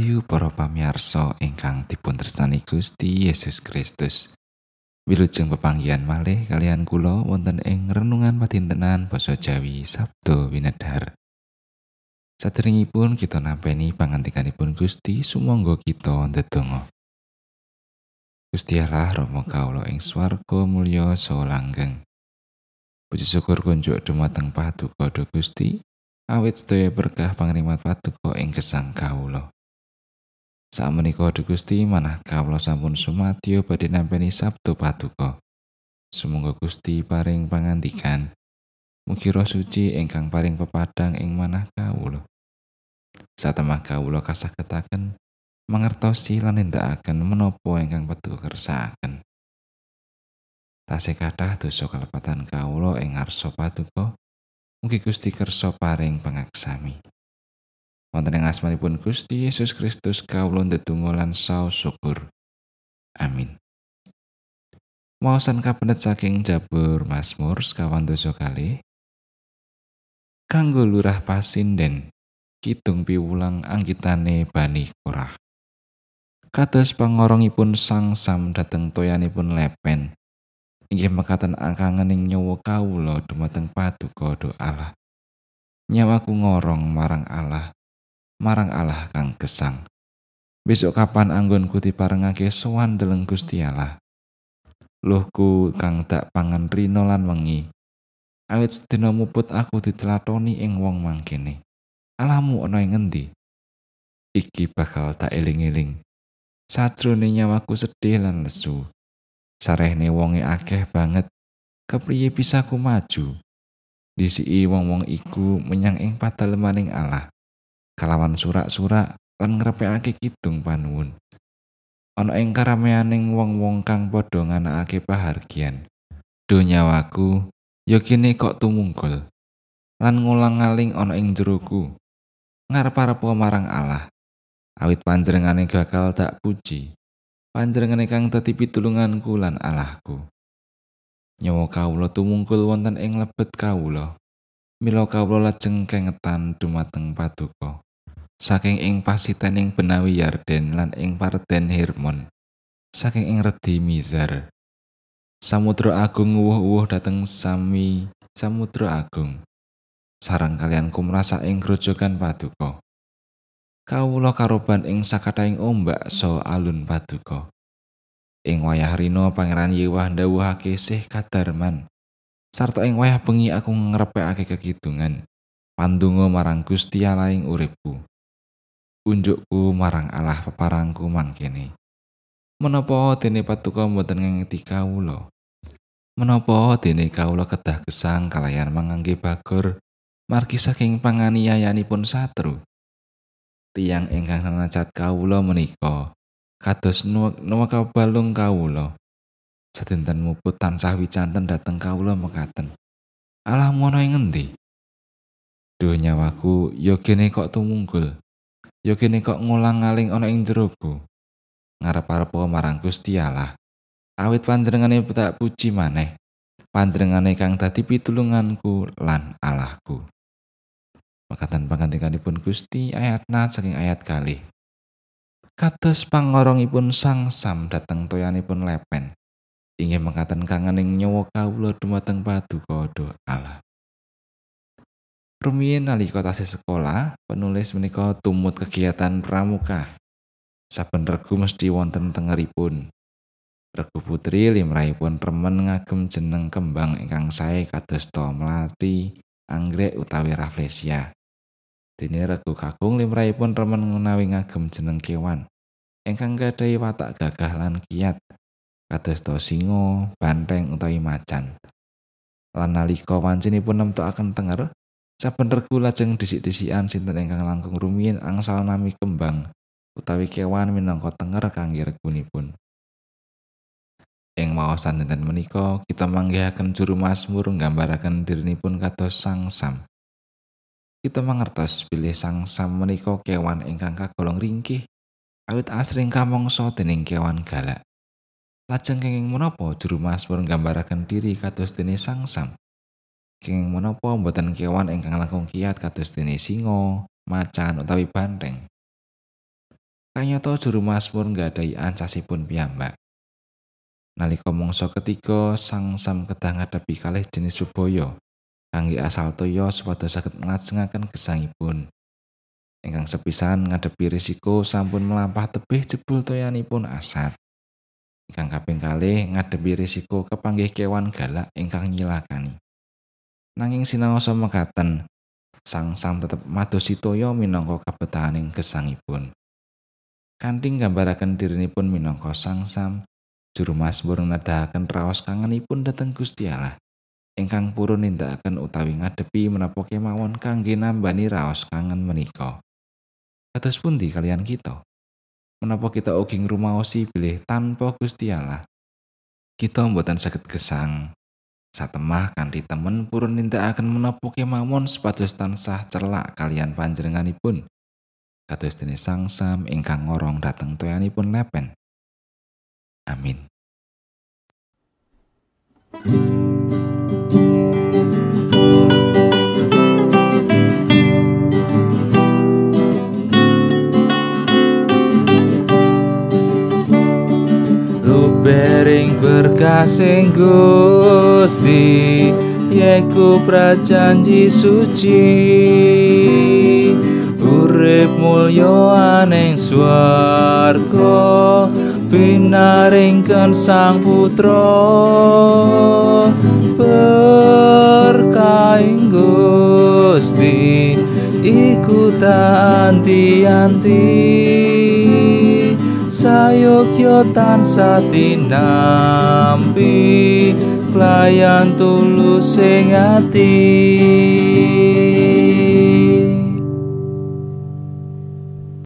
Rahayu para pamirsa ingkang dipun tresnani Gusti Yesus Kristus. Wilujeng pepanggihan malih kalian kula wonten ing renungan padintenan basa Jawi Sabdo Winedhar. Saderengipun kita nampeni pangantikanipun Gusti sumangga kita ndedonga. Gusti Allah Rama kawula ing swarga mulya saha langgeng. Puji syukur kunjuk dumateng Paduka Gusti awit sedaya berkah pangrimat Paduka ing gesang kawula. Sakmenika Gusti manah kawula sampun sumadyo badhe nampi Sabtu Paduka. Sumangga Gusti paring pangandikan. Mugi roh suci ingkang paring pepadang ing manah kawula. Satemah kawula kasagetaken mangertosi lan nindakaken menapa ingkang Paduka kersakaken. Tasih kathah dosa kalepatan kawula ing ngarsa Paduka. Mugi Gusti kersa paring pangaksami. Wonten ing asmanipun Gusti Yesus Kristus kawula ndedonga lan saos syukur. Amin. Maosan kabenet saking Jabur Mazmur sekawan dosa kali. Kanggo lurah pasinden, kidung piwulang anggitane bani korah. Kados pangorongipun sang sam dateng toyanipun lepen. Inggih mekaten angkangening nyawa kawula dumateng paduka do Allah. Nyawaku ngorong marang Allah marang Allah kang gesang. Besok kapan anggonku diparengake sowan deleng Gusti Allah. Lohku kang tak pangan rino lan wengi. Awit sedina muput aku ditelatoni ing wong mangkene. Alamu ana ing ngendi? Iki bakal tak eling-eling. Sajrone nyawaku sedih lan lesu. Sarehne wonge akeh banget. Kepriye bisa ku maju? Disiki wong-wong iku menyang ing padalemaning Allah. Kalawan surak-surak lan ngrepekake kidung panuwun. Ana ing karameaning wong-wong kang padha nganakake pahargian. Donyawaku ya kene kok tumungkul. Lan ngulang-aling ana ing jeroku. Ngarep-arep marang Allah. Awit panjenengane gagal tak puji. Panjenengane kang dadi pitulunganku lan Allahku. Nyawa kawula tumungkul wonten ing lebet kawula. Mila kawula lajeng kengetan dumateng paduka. Saking ing pasitening benawi Yarden lan ing parden Hermon saking ing redi Mizar Samudra Agung wuh-wuh dateng sami Samudra Agung. Sarang kalian kumrasa ing grojogan paduka. Kawula karoban ing sakataing ombak so alun paduka. Ing wayah rino pangeran Yewah ndawuhake sih kadarman sarta ing wayah bengi aku ngrepekake kekidungan. Pandonga marang Gusti Allah ing uripku unjukku marang Allah peparangku mangkene. Menapa dene patuko mboten ngengeti kawula? Menapa dene kawula kedah gesang kalayan mangangge bagor margi saking panganiayanipun satru? Tiang ingkang nanacat kawula menika kados nuwek balung kawula. Sedinten muput tansah wicanten dhateng kawula mekaten. Allah mono ing ngendi? Donyawaku ya kene kok tumunggul. Ya kene kok ngulang-aling ana ing jeroku ngarep-arep marang Gusti Allah. Awit panjenengane tak puji maneh. Panjenengane kang dadi pitulunganku lan Allahku. Makatan pangantikanipun Gusti ayat na saking ayat kali kados pangorongipun sang sam dateng toyanipun lepen. Inggih mengatakan kangening nyawa kawula dumateng paduka Allah Rumiyin nalika tasih sekolah, penulis menika tumut kegiatan pramuka. Saben regu mesti wonten tengeripun. Regu putri limrahipun remen ngagem jeneng kembang ingkang sae kados to melati, anggrek utawi raflesia. Dene regu kakung limrahipun remen menawi ngagem jeneng kewan ingkang gadhahi watak gagah lan kiat kados to singo, banteng utawi macan. Lan nalika wancinipun nemtokaken tenger, Saben regu lajeng disik-disikan sinten ingkang langkung rumiyin angsal nami kembang utawi kewan minangka tenger kangge regunipun. Ing maosan dinten menika kita manggihaken juru Mazmur nggambaraken dirinipun kados Sang Sam. Kita mangertos pilih Sang Sam menika kewan ingkang kagolong ringkih awit asring kamangsa dening kewan galak. Lajeng kenging menapa juru Mazmur nggambaraken diri kados dene Sang Sam? Kenging menapa mboten kewan ingkang langkung kiat kados dene singa, macan utawi banteng. kanyata juru Mazmur nggadhahi ancasipun piyambak. Nalika mangsa ketiga sang sam kedah ngadepi kalih jenis bebaya kangge asal toya supados saged nglajengaken gesangipun. Ingkang sepisan ngadepi risiko sampun melampah tebih jebul toyanipun asat. Ingkang kaping kalih ngadepi risiko kepanggih kewan galak ingkang nyilakani. Nanging sinaosa mekaten, sang sam tetep madosi toya minangka kabetahaning gesangipun. Kanthi nggambaraken dirinipun minangka sang sam, juru Mazmur nedahaken raos kangenipun dhateng Gusti Allah. Ingkang purun nindakaken utawi ngadepi menapa kemawon kangge nambani raos kangen menika. Kados pundi kalian kita? Menapa kita ugi ngrumaosi bilih tanpa Gusti Allah? Kita mboten saged gesang. Satemah kanthi temen purun nindakaken menapa kemawon supados tansah celak kalian panjenenganipun. kados dene sangsam ingkang ngorong dhateng toyanipun lepen. Amin. Lubering berkasing Gusti Yeku prajanji suci. Urip mulya aning swarga binaringken sang putra. Berkaing Gusti iku anti-anti sayogya tansah tinampi klayan tulus sing ati